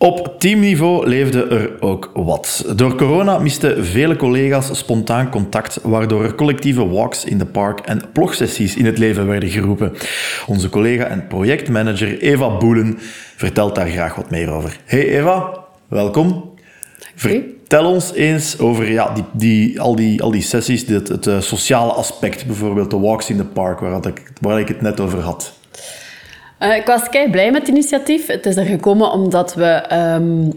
Op teamniveau leefde er ook wat. Door corona misten vele collega's spontaan contact, waardoor er collectieve walks in de park en plogsessies in het leven werden geroepen. Onze collega en projectmanager Eva Boelen vertelt daar graag wat meer over. Hey Eva, welkom. Vertel ons eens over ja, die, die, al, die, al die sessies, dit, het, eh, sociale aspect, bijvoorbeeld de walks in the park, waar, ik, waar ik het net over had. Uh, ik was kei blij met het initiatief. Het is er gekomen omdat we ehm,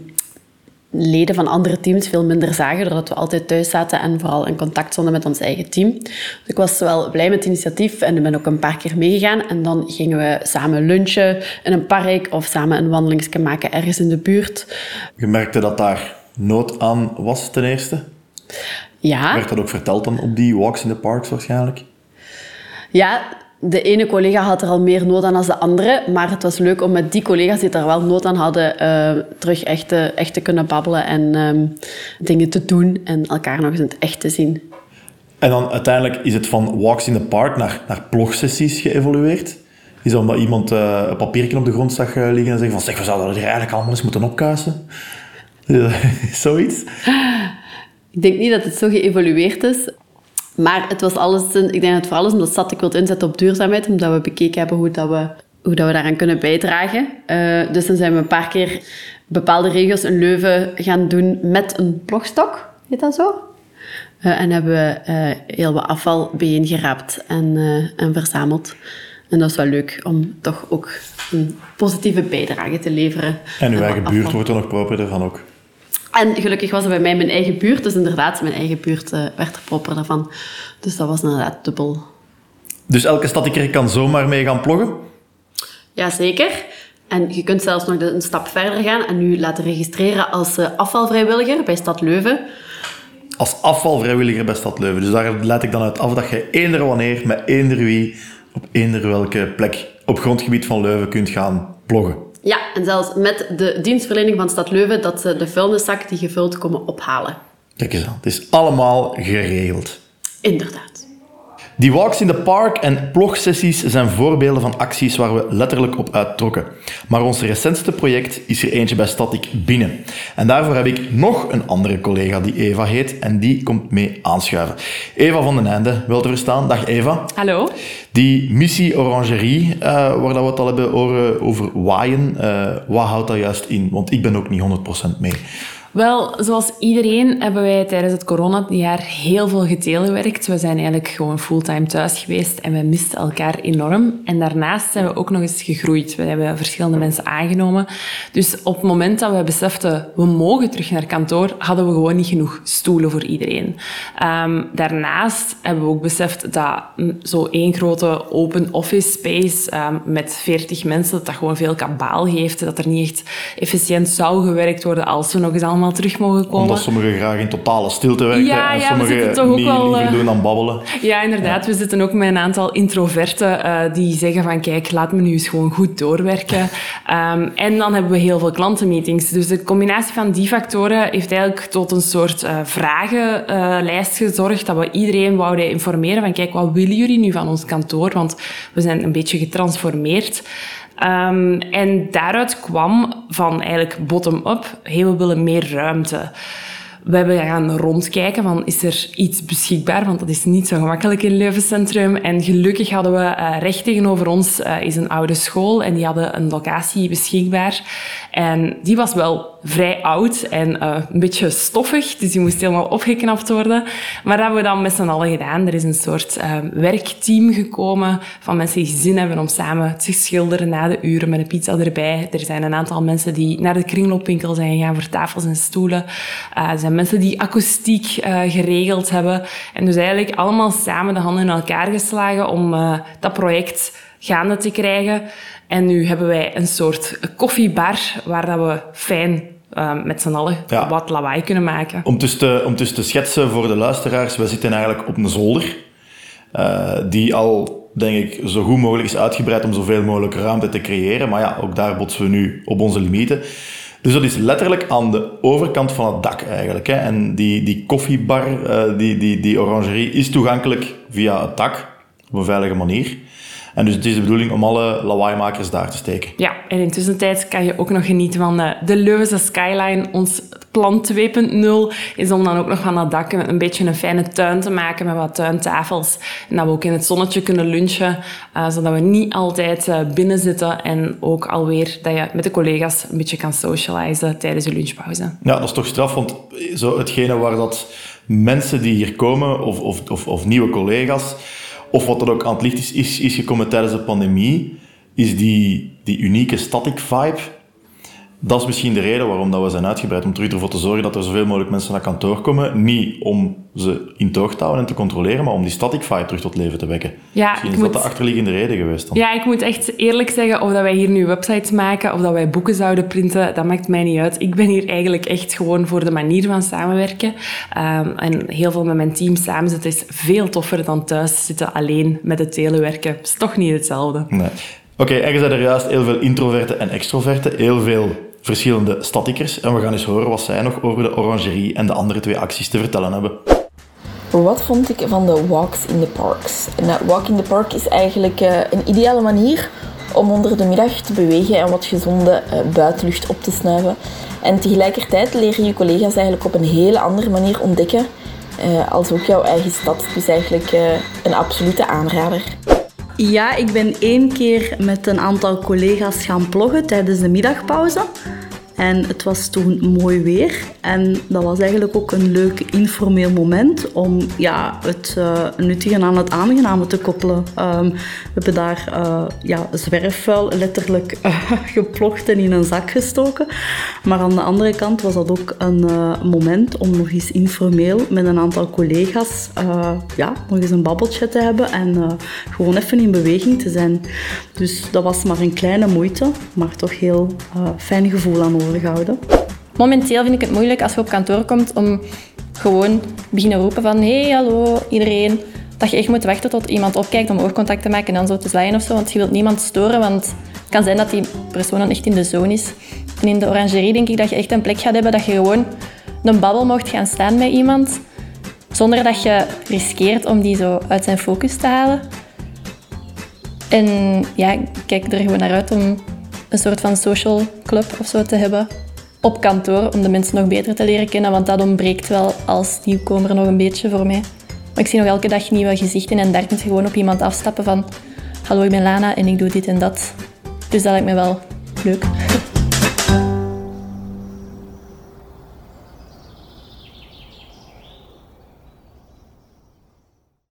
leden van andere teams veel minder zagen, doordat we altijd thuis zaten en vooral in contact stonden met ons eigen team. Dus ik was wel blij met het initiatief en ik ben ook een paar keer meegegaan. En dan gingen we samen lunchen in een park of samen een wandelingsje maken ergens in de buurt. Je merkte dat daar nood aan was ten eerste? Ja. Werd dat ook verteld dan op die walks in the parks waarschijnlijk? Ja, de ene collega had er al meer nood aan dan de andere, maar het was leuk om met die collega's die er wel nood aan hadden, uh, terug echt te, echt te kunnen babbelen en um, dingen te doen en elkaar nog eens in het echt te zien. En dan uiteindelijk is het van walks in the park naar, naar plogsessies geëvolueerd. Is dat omdat iemand uh, een papiertje op de grond zag uh, liggen en zegt van zeg, we zouden er eigenlijk allemaal eens moeten opkuisen? Zoiets? Ik denk niet dat het zo geëvolueerd is. Maar het was alles, ik denk dat het vooral is omdat SAT ik wil inzetten op duurzaamheid, omdat we bekeken hebben hoe, dat we, hoe dat we daaraan kunnen bijdragen. Uh, dus dan zijn we een paar keer bepaalde regels in Leuven gaan doen met een plogstok, heet dat zo? Uh, en hebben we uh, heel wat afval bijeengeraapt en, en verzameld. En dat is wel leuk om toch ook een positieve bijdrage te leveren. En uw eigen buurt wordt er nog proper van ook. En gelukkig was er bij mij mijn eigen buurt. Dus inderdaad, mijn eigen buurt uh, werd er proper van. Dus dat was inderdaad dubbel. Dus elke stad die kan zomaar mee gaan ploggen? Jazeker. En je kunt zelfs nog een stap verder gaan en nu laten registreren als uh, afvalvrijwilliger bij Stad Leuven. Als afvalvrijwilliger bij Stad Leuven. Dus daar leid ik dan uit af dat je eender wanneer, met eender wie, op eender welke plek op grondgebied van Leuven kunt gaan ploggen. Ja, en zelfs met de dienstverlening van Stad Leuven dat ze de vuilniszak die gevuld komen ophalen. Kijk eens aan, het is allemaal geregeld. Inderdaad. Die walks in the park en plogsessies zijn voorbeelden van acties waar we letterlijk op uittrokken. Maar ons recentste project is er eentje bij Static binnen. En daarvoor heb ik nog een andere collega die Eva heet en die komt mee aanschuiven. Eva van den Einde, wel te verstaan. Dag Eva. Hallo. Die missie Orangerie, uh, waar dat we het al hebben over waaien, uh, wat houdt dat juist in? Want ik ben ook niet 100% mee. Wel, zoals iedereen hebben wij tijdens het coronajaar heel veel getelewerkt. We zijn eigenlijk gewoon fulltime thuis geweest en we misten elkaar enorm. En daarnaast zijn we ook nog eens gegroeid. We hebben verschillende mensen aangenomen. Dus op het moment dat we beseften, we mogen terug naar kantoor, hadden we gewoon niet genoeg stoelen voor iedereen. Um, daarnaast hebben we ook beseft dat zo één grote open office space um, met 40 mensen, dat dat gewoon veel kabaal geeft. Dat er niet echt efficiënt zou gewerkt worden als we nog eens allemaal terug mogen komen. Omdat sommigen graag in totale stilte werken ja, en ja, sommigen toch niet wel, liever doen dan babbelen. Ja, inderdaad. We zitten ook met een aantal introverten uh, die zeggen van kijk, laat me nu eens gewoon goed doorwerken. um, en dan hebben we heel veel klantenmeetings. Dus de combinatie van die factoren heeft eigenlijk tot een soort uh, vragenlijst gezorgd dat we iedereen wouden informeren van kijk, wat willen jullie nu van ons kantoor? Want we zijn een beetje getransformeerd. Um, en daaruit kwam van eigenlijk bottom-up, hey, we willen meer ruimte. We hebben gaan rondkijken van is er iets beschikbaar, want dat is niet zo gemakkelijk in Leuven Centrum. En gelukkig hadden we uh, recht tegenover ons uh, is een oude school en die hadden een locatie beschikbaar. En die was wel vrij oud en uh, een beetje stoffig, dus die moest helemaal opgeknapt worden. Maar dat hebben we dan met z'n allen gedaan. Er is een soort werkteam gekomen van mensen die zin hebben om samen te schilderen na de uren met een pizza erbij. Er zijn een aantal mensen die naar de kringloopwinkel zijn gegaan voor tafels en stoelen. Mensen die akoestiek uh, geregeld hebben. En dus eigenlijk allemaal samen de handen in elkaar geslagen om uh, dat project gaande te krijgen. En nu hebben wij een soort koffiebar waar dat we fijn uh, met z'n allen ja. wat lawaai kunnen maken. Om dus, te, om dus te schetsen voor de luisteraars, we zitten eigenlijk op een zolder. die al denk ik, zo goed mogelijk is uitgebreid om zoveel mogelijk ruimte te creëren. Maar ja, ook daar botsen we nu op onze limieten. Dus dat is letterlijk aan de overkant van het dak eigenlijk. Hè. En die, die koffiebar, uh, die, die, die orangerie, is toegankelijk via het dak, op een veilige manier. En dus het is de bedoeling om alle lawaaimakers daar te steken. Ja, en intussen tijd kan je ook nog genieten van de, de Leuvense skyline. Ons plan 2.0 is om dan ook nog van dat dak een beetje een fijne tuin te maken met wat tuintafels. En dat we ook in het zonnetje kunnen lunchen, uh, zodat we niet altijd uh, binnen zitten. En ook alweer dat je met de collega's een beetje kan socializen tijdens je lunchpauze. Ja, dat is toch straf, want zo hetgene waar dat mensen die hier komen, of, of, of, of nieuwe collega's, of wat er ook aan het licht is, is, is gekomen tijdens de pandemie, is die, die unieke static vibe dat is misschien de reden waarom dat we zijn uitgebreid. Om terug ervoor te zorgen dat er zoveel mogelijk mensen naar kantoor komen. Niet om ze in toog te houden en te controleren, maar om die static fire terug tot leven te wekken. Ja, misschien is moet... dat de achterliggende reden geweest dan. Ja, ik moet echt eerlijk zeggen, of dat wij hier nu websites maken, of dat wij boeken zouden printen, dat maakt mij niet uit. Ik ben hier eigenlijk echt gewoon voor de manier van samenwerken. Um, en heel veel met mijn team samen zitten is veel toffer dan thuis zitten alleen met het telewerken. Het is toch niet hetzelfde. Nee. Oké, okay, er zijn er juist heel veel introverten en extroverten. Heel veel verschillende statickers en we gaan eens horen wat zij nog over de orangerie en de andere twee acties te vertellen hebben. Wat vond ik van de walks in the parks? Eh, walk in the park is eigenlijk eh, een ideale manier om onder de middag te bewegen en wat gezonde eh, buitenlucht op te snuiven. En tegelijkertijd leren je collega's eigenlijk op een hele andere manier ontdekken als ook jouw eigen stad. Dus eigenlijk een absolute aanrader. Ja, ik ben één keer met een aantal collega's gaan ploggen tijdens de middagpauze. En het was toen mooi weer. En dat was eigenlijk ook een leuk informeel moment om ja, het uh, nuttige aan het aangename te koppelen. Um, we hebben daar uh, ja, zwerfvuil letterlijk uh, geplocht en in een zak gestoken. Maar aan de andere kant was dat ook een moment om nog eens informeel met een aantal collega's ja, nog eens een babbeltje te hebben en gewoon even in beweging te zijn. Dus dat was maar een kleine moeite, maar toch heel fijn gevoel aan Momenteel vind ik het moeilijk als je op kantoor komt om gewoon beginnen roepen van hey, hallo, iedereen. Dat je echt moet wachten tot iemand opkijkt om oogcontact te maken en dan zo te zwaaien of zo. Want je wilt niemand storen, want het kan zijn dat die persoon dan echt in de zone is. En in de orangerie denk ik dat je echt een plek gaat hebben dat je gewoon een babbel mocht gaan staan met iemand. Zonder dat je riskeert om die zo uit zijn focus te halen. En ja, ik kijk er gewoon naar uit om een soort van social club of zo te hebben op kantoor om de mensen nog beter te leren kennen, want dat ontbreekt wel als nieuwkomer nog een beetje voor mij. Maar ik zie nog elke dag nieuwe gezichten en daar kun je gewoon op iemand afstappen van hallo, ik ben Lana en ik doe dit en dat. Dus dat lijkt me wel leuk.